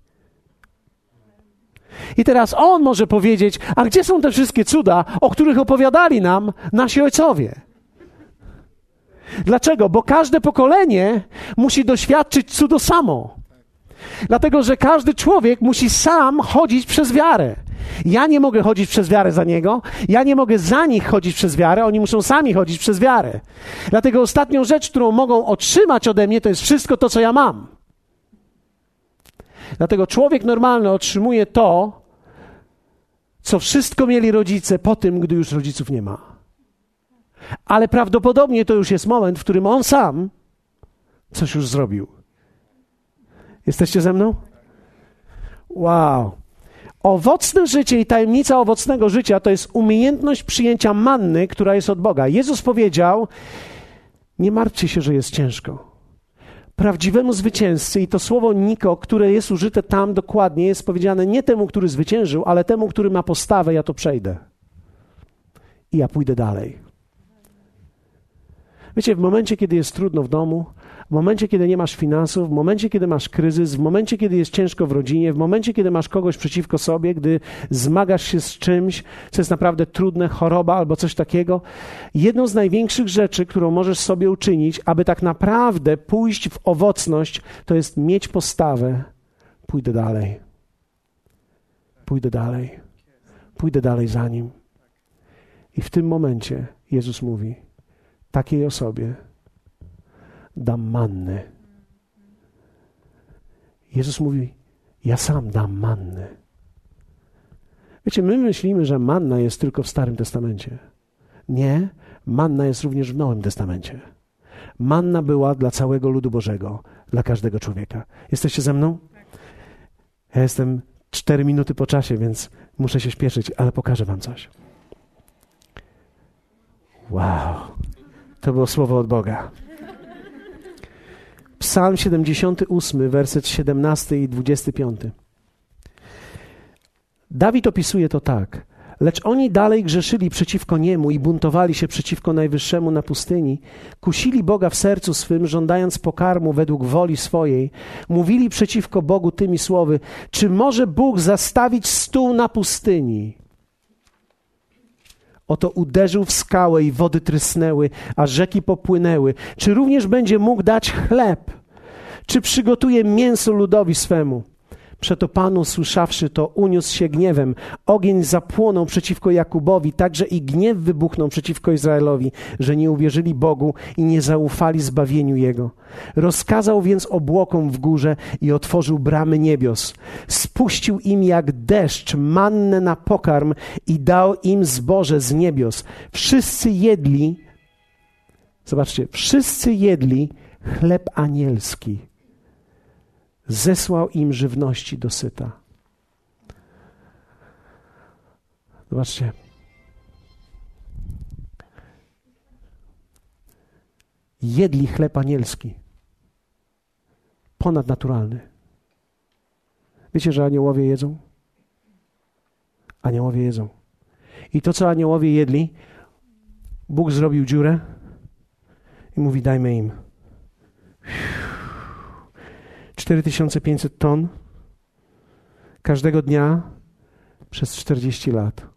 I teraz On może powiedzieć, a gdzie są te wszystkie cuda, o których opowiadali nam nasi ojcowie? Dlaczego? Bo każde pokolenie musi doświadczyć cudo samo. Dlatego, że każdy człowiek musi sam chodzić przez wiarę. Ja nie mogę chodzić przez wiarę za niego, ja nie mogę za nich chodzić przez wiarę, oni muszą sami chodzić przez wiarę. Dlatego ostatnią rzecz, którą mogą otrzymać ode mnie, to jest wszystko to, co ja mam. Dlatego człowiek normalny otrzymuje to, co wszystko mieli rodzice po tym, gdy już rodziców nie ma. Ale prawdopodobnie to już jest moment, w którym on sam coś już zrobił. Jesteście ze mną? Wow. Owocne życie i tajemnica owocnego życia to jest umiejętność przyjęcia manny, która jest od Boga. Jezus powiedział: Nie martwcie się, że jest ciężko. Prawdziwemu zwycięzcy, i to słowo Niko, które jest użyte tam dokładnie, jest powiedziane nie temu, który zwyciężył, ale temu, który ma postawę, ja to przejdę. I ja pójdę dalej. Wiecie, w momencie, kiedy jest trudno w domu, w momencie, kiedy nie masz finansów, w momencie, kiedy masz kryzys, w momencie, kiedy jest ciężko w rodzinie, w momencie, kiedy masz kogoś przeciwko sobie, gdy zmagasz się z czymś, co jest naprawdę trudne, choroba albo coś takiego, jedną z największych rzeczy, którą możesz sobie uczynić, aby tak naprawdę pójść w owocność, to jest mieć postawę. Pójdę dalej. Pójdę dalej. Pójdę dalej za nim. I w tym momencie Jezus mówi: takiej osobie dam manny. Jezus mówi: Ja sam dam manny. Wiecie, my myślimy, że manna jest tylko w Starym Testamencie. Nie, manna jest również w Nowym Testamencie. Manna była dla całego ludu Bożego, dla każdego człowieka. Jesteście ze mną? Ja jestem cztery minuty po czasie, więc muszę się śpieszyć, ale pokażę Wam coś. Wow. To było słowo od Boga. Psalm 78, werset 17 i 25. Dawid opisuje to tak. Lecz oni dalej grzeszyli przeciwko niemu i buntowali się przeciwko Najwyższemu na pustyni. Kusili Boga w sercu swym, żądając pokarmu według woli swojej. Mówili przeciwko Bogu tymi słowy: Czy może Bóg zastawić stół na pustyni? Oto uderzył w skałę i wody trysnęły, a rzeki popłynęły. Czy również będzie mógł dać chleb? Czy przygotuje mięso ludowi swemu? Przeto Pan usłyszawszy to, uniósł się gniewem. Ogień zapłonął przeciwko Jakubowi, także i gniew wybuchnął przeciwko Izraelowi, że nie uwierzyli Bogu i nie zaufali zbawieniu Jego. Rozkazał więc obłokom w górze i otworzył bramy niebios. Spuścił im jak deszcz mannę na pokarm i dał im zboże z niebios. Wszyscy jedli, zobaczcie, wszyscy jedli chleb anielski zesłał im żywności dosyta. Zobaczcie. Jedli chleb anielski. Ponadnaturalny. Wiecie, że aniołowie jedzą? Aniołowie jedzą. I to, co aniołowie jedli, Bóg zrobił dziurę i mówi: Dajmy im. 4500 ton każdego dnia przez 40 lat.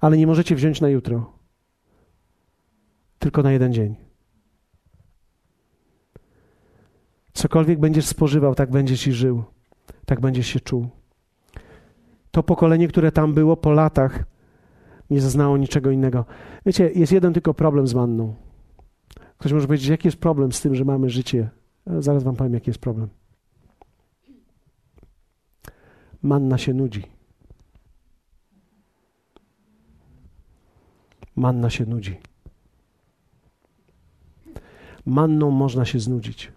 Ale nie możecie wziąć na jutro, tylko na jeden dzień. Cokolwiek będziesz spożywał, tak będziesz i żył, tak będziesz się czuł. To pokolenie, które tam było po latach, nie zaznało niczego innego. Wiecie, jest jeden tylko problem z manną. Ktoś może powiedzieć, jaki jest problem z tym, że mamy życie? Zaraz wam powiem, jaki jest problem. Manna się nudzi. Manna się nudzi. Manną można się znudzić.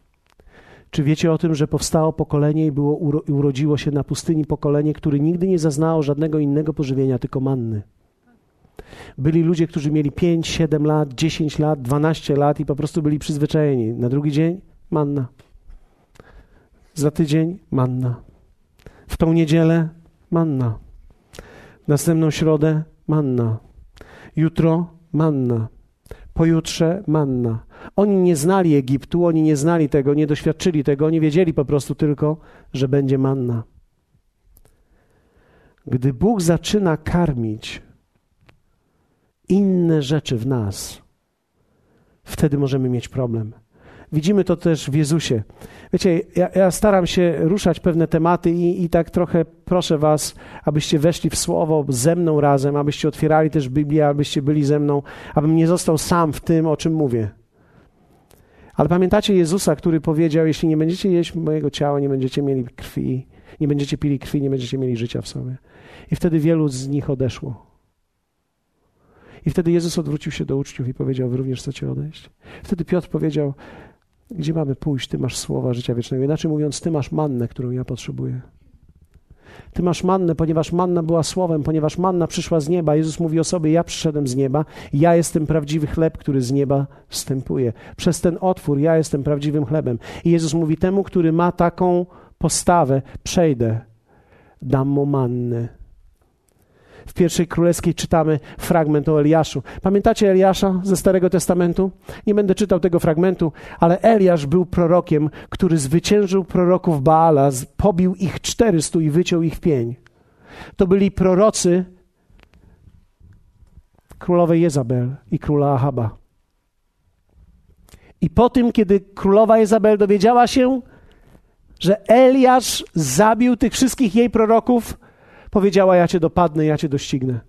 Czy wiecie o tym, że powstało pokolenie i było, urodziło się na pustyni pokolenie, które nigdy nie zaznało żadnego innego pożywienia, tylko manny? Byli ludzie, którzy mieli 5, 7 lat, 10 lat, 12 lat i po prostu byli przyzwyczajeni. Na drugi dzień manna. Za tydzień manna. W tą niedzielę manna. Następną środę manna. Jutro manna. Pojutrze manna. Oni nie znali Egiptu, oni nie znali tego, nie doświadczyli tego, oni wiedzieli po prostu tylko, że będzie manna. Gdy Bóg zaczyna karmić inne rzeczy w nas, wtedy możemy mieć problem. Widzimy to też w Jezusie. Wiecie, ja, ja staram się ruszać pewne tematy i, i, tak trochę proszę Was, abyście weszli w słowo ze mną razem, abyście otwierali też Biblię, abyście byli ze mną, abym nie został sam w tym, o czym mówię. Ale pamiętacie Jezusa, który powiedział: Jeśli nie będziecie jeść mojego ciała, nie będziecie mieli krwi, nie będziecie pili krwi, nie będziecie mieli życia w sobie. I wtedy wielu z nich odeszło. I wtedy Jezus odwrócił się do uczniów i powiedział: Wy również chcecie odejść? Wtedy Piotr powiedział: Gdzie mamy pójść? Ty masz słowa życia wiecznego. Inaczej mówiąc, ty masz mannę, którą ja potrzebuję. Ty masz mannę, ponieważ manna była słowem, ponieważ manna przyszła z nieba. Jezus mówi o sobie: Ja przyszedłem z nieba, ja jestem prawdziwy chleb, który z nieba wstępuje. Przez ten otwór ja jestem prawdziwym chlebem. I Jezus mówi temu, który ma taką postawę: Przejdę, dam mu mannę w pierwszej królewskiej czytamy fragment o Eliaszu. Pamiętacie Eliasza ze Starego Testamentu? Nie będę czytał tego fragmentu, ale Eliasz był prorokiem, który zwyciężył proroków Baala, pobił ich czterystu i wyciął ich pień. To byli prorocy królowej Jezabel i króla Ahaba. I po tym, kiedy królowa Jezabel dowiedziała się, że Eliasz zabił tych wszystkich jej proroków, powiedziała: Ja cię dopadnę, ja cię doścignę.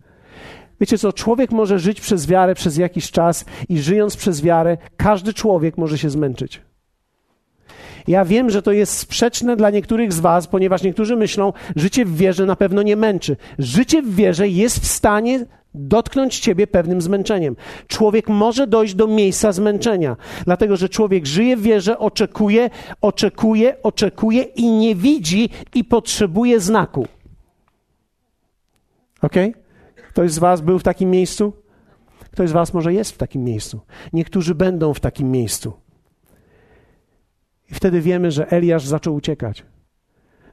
Wiecie co, człowiek może żyć przez wiarę przez jakiś czas i żyjąc przez wiarę, każdy człowiek może się zmęczyć. Ja wiem, że to jest sprzeczne dla niektórych z Was, ponieważ niektórzy myślą, życie w wierze na pewno nie męczy. Życie w wierze jest w stanie dotknąć Ciebie pewnym zmęczeniem. Człowiek może dojść do miejsca zmęczenia, dlatego że człowiek żyje w wierze, oczekuje, oczekuje, oczekuje i nie widzi i potrzebuje znaku. Ok? Ktoś z Was był w takim miejscu? Ktoś z Was może jest w takim miejscu. Niektórzy będą w takim miejscu. I wtedy wiemy, że Eliasz zaczął uciekać.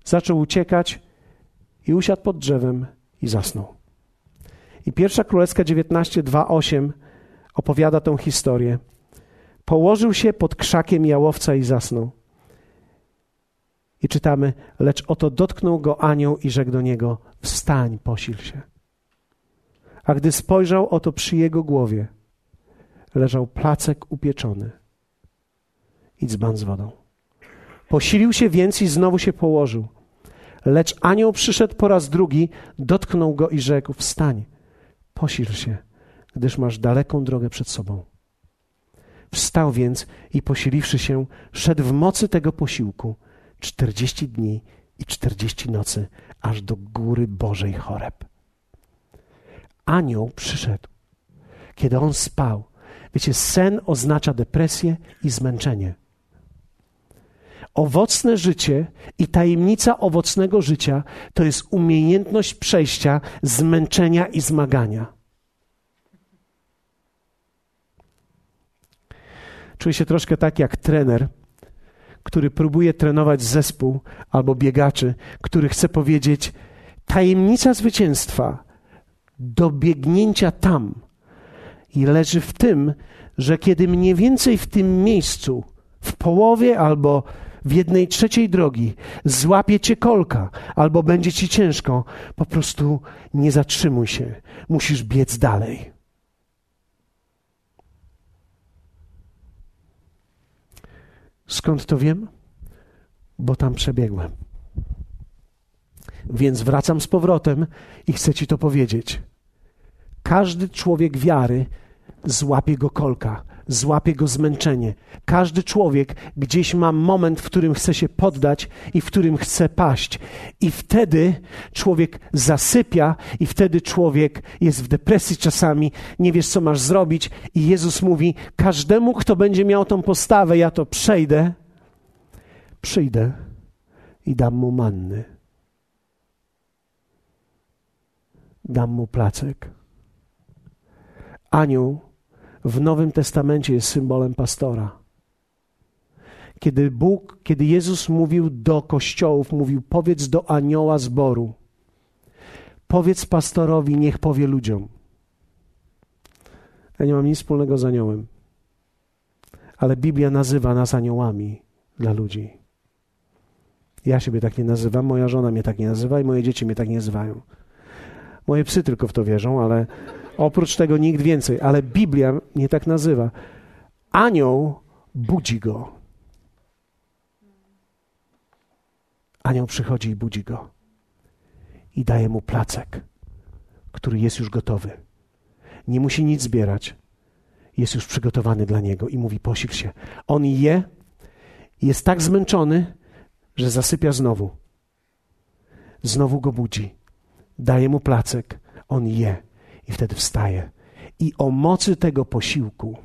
Zaczął uciekać i usiadł pod drzewem i zasnął. I pierwsza królewska 19:2:8 opowiada tę historię. Położył się pod krzakiem jałowca i zasnął. I czytamy, lecz oto dotknął go anioł i rzekł do niego: Wstań, posil się. A gdy spojrzał, oto przy jego głowie leżał placek upieczony i dzban z wodą. Posilił się więc i znowu się położył. Lecz anioł przyszedł po raz drugi, dotknął go i rzekł: Wstań, posil się, gdyż masz daleką drogę przed sobą. Wstał więc i posiliwszy się, szedł w mocy tego posiłku czterdzieści dni i czterdzieści nocy, aż do góry Bożej Choreb. Anioł przyszedł, kiedy on spał. Wiecie, sen oznacza depresję i zmęczenie. Owocne życie i tajemnica owocnego życia to jest umiejętność przejścia zmęczenia i zmagania. Czuję się troszkę tak jak trener, który próbuje trenować zespół albo biegaczy, który chce powiedzieć: Tajemnica zwycięstwa do biegnięcia tam i leży w tym, że kiedy mniej więcej w tym miejscu, w połowie albo w jednej trzeciej drogi złapie cię kolka albo będzie ci ciężko, po prostu nie zatrzymuj się. Musisz biec dalej. Skąd to wiem? Bo tam przebiegłem. Więc wracam z powrotem i chcę ci to powiedzieć. Każdy człowiek wiary złapie go kolka, złapie go zmęczenie. Każdy człowiek gdzieś ma moment, w którym chce się poddać i w którym chce paść. I wtedy człowiek zasypia, i wtedy człowiek jest w depresji czasami, nie wiesz, co masz zrobić. I Jezus mówi: Każdemu, kto będzie miał tą postawę, ja to przejdę, przyjdę i dam mu manny. Dam mu placek. Anioł w Nowym Testamencie jest symbolem pastora. Kiedy Bóg, kiedy Jezus mówił do kościołów, mówił: Powiedz do anioła zboru, powiedz pastorowi, niech powie ludziom. Ja nie mam nic wspólnego z aniołem, ale Biblia nazywa nas aniołami dla ludzi. Ja siebie tak nie nazywam, moja żona mnie tak nie nazywa i moje dzieci mnie tak nie nazywają. Moje psy tylko w to wierzą, ale Oprócz tego nikt więcej, ale Biblia nie tak nazywa. Anioł budzi go. Anioł przychodzi i budzi go. I daje mu placek, który jest już gotowy. Nie musi nic zbierać. Jest już przygotowany dla niego i mówi: Posil się. On je, jest tak zmęczony, że zasypia znowu. Znowu go budzi. Daje mu placek. On je i wtedy wstaje. I o mocy tego posiłku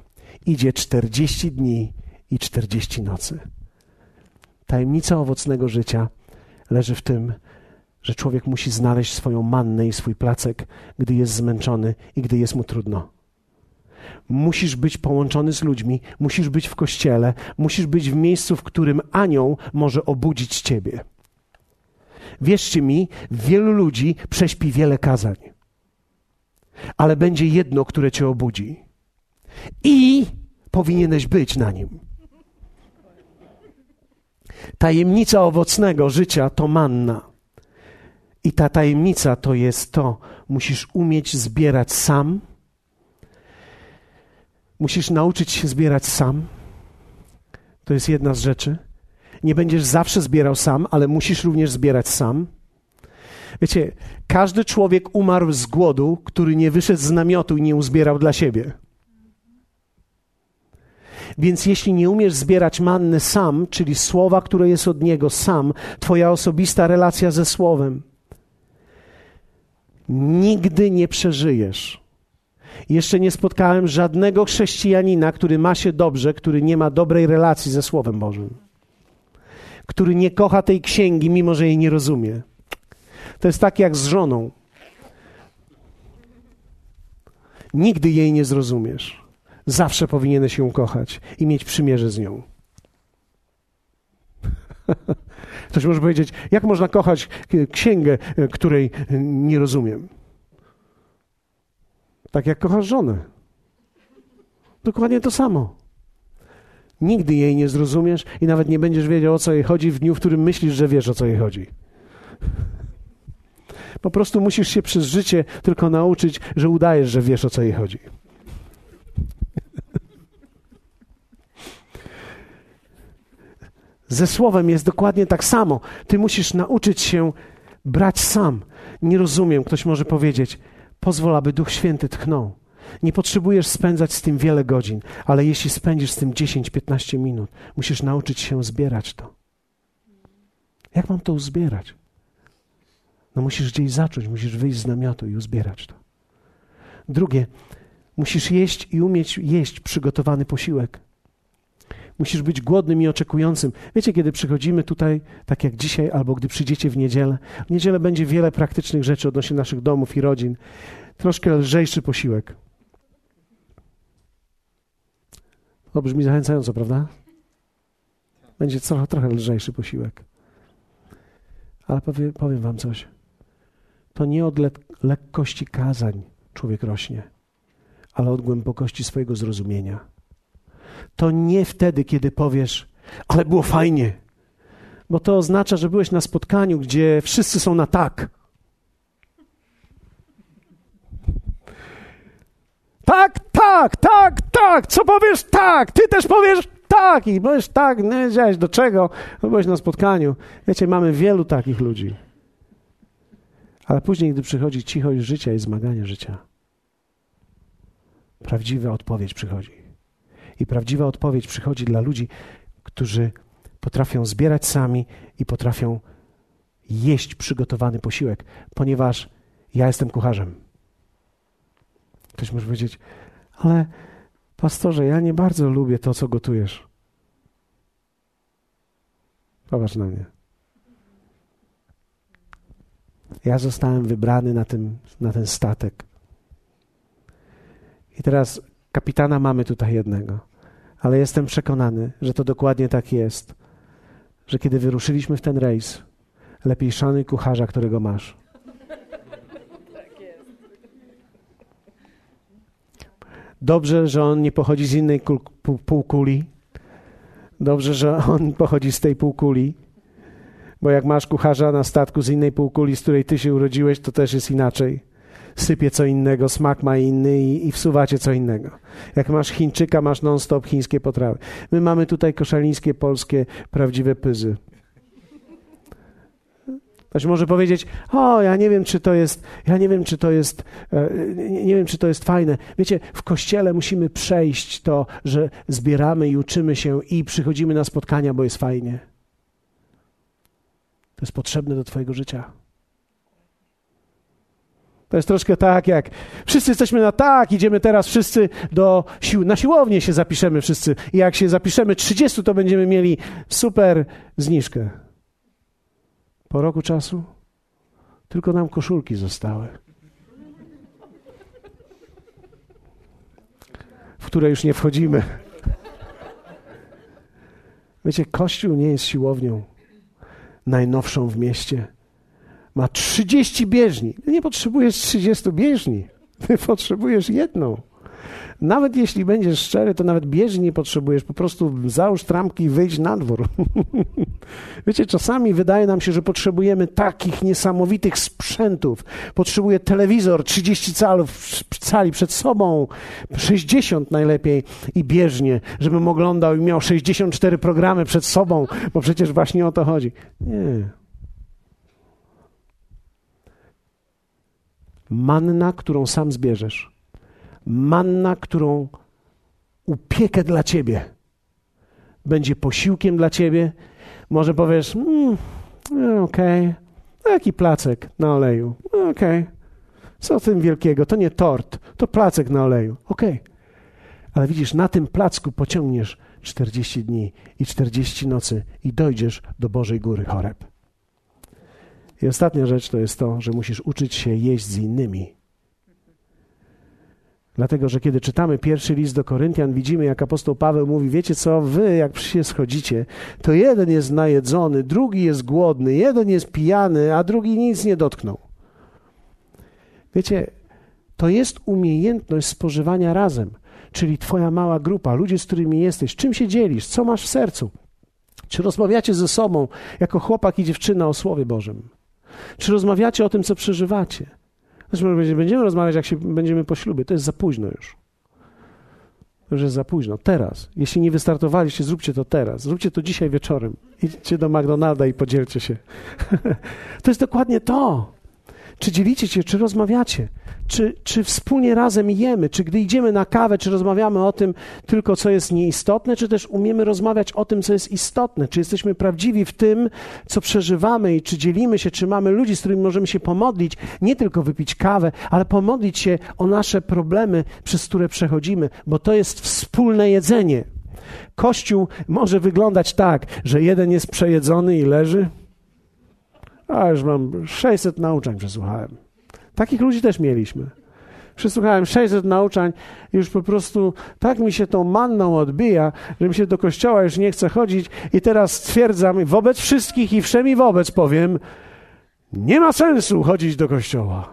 idzie 40 dni i 40 nocy. Tajemnica owocnego życia leży w tym, że człowiek musi znaleźć swoją mannę i swój placek, gdy jest zmęczony i gdy jest mu trudno. Musisz być połączony z ludźmi, musisz być w kościele, musisz być w miejscu, w którym anioł może obudzić ciebie. Wierzcie mi, wielu ludzi prześpi wiele kazań ale będzie jedno, które cię obudzi. I powinieneś być na nim. Tajemnica owocnego życia to manna. I ta tajemnica to jest to, musisz umieć zbierać sam. Musisz nauczyć się zbierać sam. To jest jedna z rzeczy. Nie będziesz zawsze zbierał sam, ale musisz również zbierać sam. Wiecie, każdy człowiek umarł z głodu, który nie wyszedł z namiotu i nie uzbierał dla siebie. Więc jeśli nie umiesz zbierać manny sam, czyli słowa, które jest od Niego sam, Twoja osobista relacja ze Słowem, nigdy nie przeżyjesz. Jeszcze nie spotkałem żadnego chrześcijanina, który ma się dobrze, który nie ma dobrej relacji ze Słowem Bożym, który nie kocha tej księgi, mimo że jej nie rozumie. To jest tak jak z żoną. Nigdy jej nie zrozumiesz. Zawsze powinieneś ją kochać i mieć przymierze z nią. Ktoś może powiedzieć, jak można kochać księgę, której nie rozumiem? Tak jak kochasz żonę. Dokładnie to samo. Nigdy jej nie zrozumiesz i nawet nie będziesz wiedział, o co jej chodzi w dniu, w którym myślisz, że wiesz, o co jej chodzi. Po prostu musisz się przez życie tylko nauczyć, że udajesz, że wiesz o co jej chodzi. Ze słowem jest dokładnie tak samo. Ty musisz nauczyć się brać sam. Nie rozumiem, ktoś może powiedzieć, pozwól, aby Duch Święty tchnął. Nie potrzebujesz spędzać z tym wiele godzin, ale jeśli spędzisz z tym 10-15 minut, musisz nauczyć się zbierać to. Jak mam to uzbierać? No musisz gdzieś zacząć, musisz wyjść z namiotu i uzbierać to. Drugie, musisz jeść i umieć jeść przygotowany posiłek. Musisz być głodnym i oczekującym. Wiecie, kiedy przychodzimy tutaj, tak jak dzisiaj, albo gdy przyjdziecie w niedzielę, w niedzielę będzie wiele praktycznych rzeczy odnośnie naszych domów i rodzin. Troszkę lżejszy posiłek. To brzmi zachęcająco, prawda? Będzie trochę, trochę lżejszy posiłek. Ale powiem, powiem wam coś to nie od le lekkości kazań człowiek rośnie, ale od głębokości swojego zrozumienia. To nie wtedy, kiedy powiesz, ale było fajnie, bo to oznacza, że byłeś na spotkaniu, gdzie wszyscy są na tak. Tak, tak, tak, tak, co powiesz tak, ty też powiesz tak i powiesz tak, nie wiedziałeś do czego, bo byłeś na spotkaniu. Wiecie, mamy wielu takich ludzi. Ale później, gdy przychodzi cichość życia i zmaganie życia, prawdziwa odpowiedź przychodzi. I prawdziwa odpowiedź przychodzi dla ludzi, którzy potrafią zbierać sami i potrafią jeść przygotowany posiłek, ponieważ ja jestem kucharzem. Ktoś może powiedzieć, ale pastorze, ja nie bardzo lubię to, co gotujesz. Popatrz na mnie. Ja zostałem wybrany na, tym, na ten statek. I teraz kapitana mamy tutaj jednego, ale jestem przekonany, że to dokładnie tak jest, że kiedy wyruszyliśmy w ten rejs, lepiej szanuj kucharza, którego masz. Dobrze, że on nie pochodzi z innej półkuli. Dobrze, że on pochodzi z tej półkuli. Bo jak masz kucharza na statku z innej półkuli, z której ty się urodziłeś, to też jest inaczej. Sypie co innego, smak ma inny i, i wsuwacie co innego. Jak masz Chińczyka, masz non-stop chińskie potrawy. My mamy tutaj koszalińskie, polskie, prawdziwe pyzy. Ktoś może powiedzieć, o, ja nie wiem, czy to jest, ja nie wiem, czy to jest, e, nie wiem, czy to jest fajne. Wiecie, w kościele musimy przejść to, że zbieramy i uczymy się i przychodzimy na spotkania, bo jest fajnie. To jest potrzebne do Twojego życia. To jest troszkę tak, jak wszyscy jesteśmy na tak, idziemy teraz wszyscy do sił, na siłownię się zapiszemy wszyscy. I jak się zapiszemy 30, to będziemy mieli super zniżkę. Po roku czasu tylko nam koszulki zostały. W które już nie wchodzimy. Wiecie, Kościół nie jest siłownią najnowszą w mieście. Ma 30 bieżni. Nie potrzebujesz 30 bieżni. Ty potrzebujesz jedną. Nawet jeśli będziesz szczery, to nawet bieżni nie potrzebujesz. Po prostu załóż trampki i wyjdź na dwór. Wiecie, czasami wydaje nam się, że potrzebujemy takich niesamowitych sprzętów. Potrzebuję telewizor 30 calów, cali przed sobą, 60 najlepiej i bieżnie, żebym oglądał i miał 64 programy przed sobą, bo przecież właśnie o to chodzi. Nie. Manna, którą sam zbierzesz manna, którą upiekę dla ciebie. Będzie posiłkiem dla ciebie. Może powiesz, mm, okej, okay. jaki placek na oleju, okej. Okay. Co tym wielkiego? To nie tort, to placek na oleju. Okej. Okay. Ale widzisz, na tym placku pociągniesz 40 dni i 40 nocy i dojdziesz do Bożej Góry Choreb. I ostatnia rzecz to jest to, że musisz uczyć się jeść z innymi. Dlatego, że kiedy czytamy pierwszy list do Koryntian, widzimy, jak apostoł Paweł mówi: Wiecie co, wy jak się schodzicie, to jeden jest najedzony, drugi jest głodny, jeden jest pijany, a drugi nic nie dotknął. Wiecie, to jest umiejętność spożywania razem, czyli Twoja mała grupa, ludzie, z którymi jesteś, czym się dzielisz, co masz w sercu. Czy rozmawiacie ze sobą jako chłopak i dziewczyna o Słowie Bożym? Czy rozmawiacie o tym, co przeżywacie? Zresztą będziemy rozmawiać, jak się będziemy po ślubie. To jest za późno już. To już jest za późno. Teraz. Jeśli nie wystartowaliście, zróbcie to teraz. Zróbcie to dzisiaj wieczorem. Idźcie do McDonalda i podzielcie się. to jest dokładnie to. Czy dzielicie się, czy rozmawiacie? Czy, czy wspólnie razem jemy? Czy gdy idziemy na kawę, czy rozmawiamy o tym tylko, co jest nieistotne, czy też umiemy rozmawiać o tym, co jest istotne? Czy jesteśmy prawdziwi w tym, co przeżywamy i czy dzielimy się, czy mamy ludzi, z którymi możemy się pomodlić, nie tylko wypić kawę, ale pomodlić się o nasze problemy, przez które przechodzimy, bo to jest wspólne jedzenie. Kościół może wyglądać tak, że jeden jest przejedzony i leży, a już mam 600 nauczań przesłuchałem. Takich ludzi też mieliśmy. Przesłuchałem 600 nauczań już po prostu tak mi się tą manną odbija, że mi się do kościoła już nie chce chodzić i teraz stwierdzam wobec wszystkich i wszemi wobec powiem, nie ma sensu chodzić do kościoła.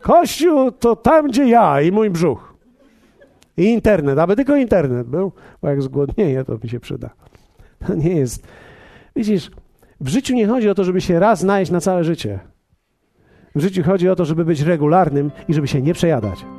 Kościół to tam, gdzie ja i mój brzuch. I internet, aby tylko internet był, bo jak zgłodnieje, to mi się przyda. To nie jest. Widzisz, w życiu nie chodzi o to, żeby się raz najeść na całe życie. W życiu chodzi o to, żeby być regularnym i żeby się nie przejadać.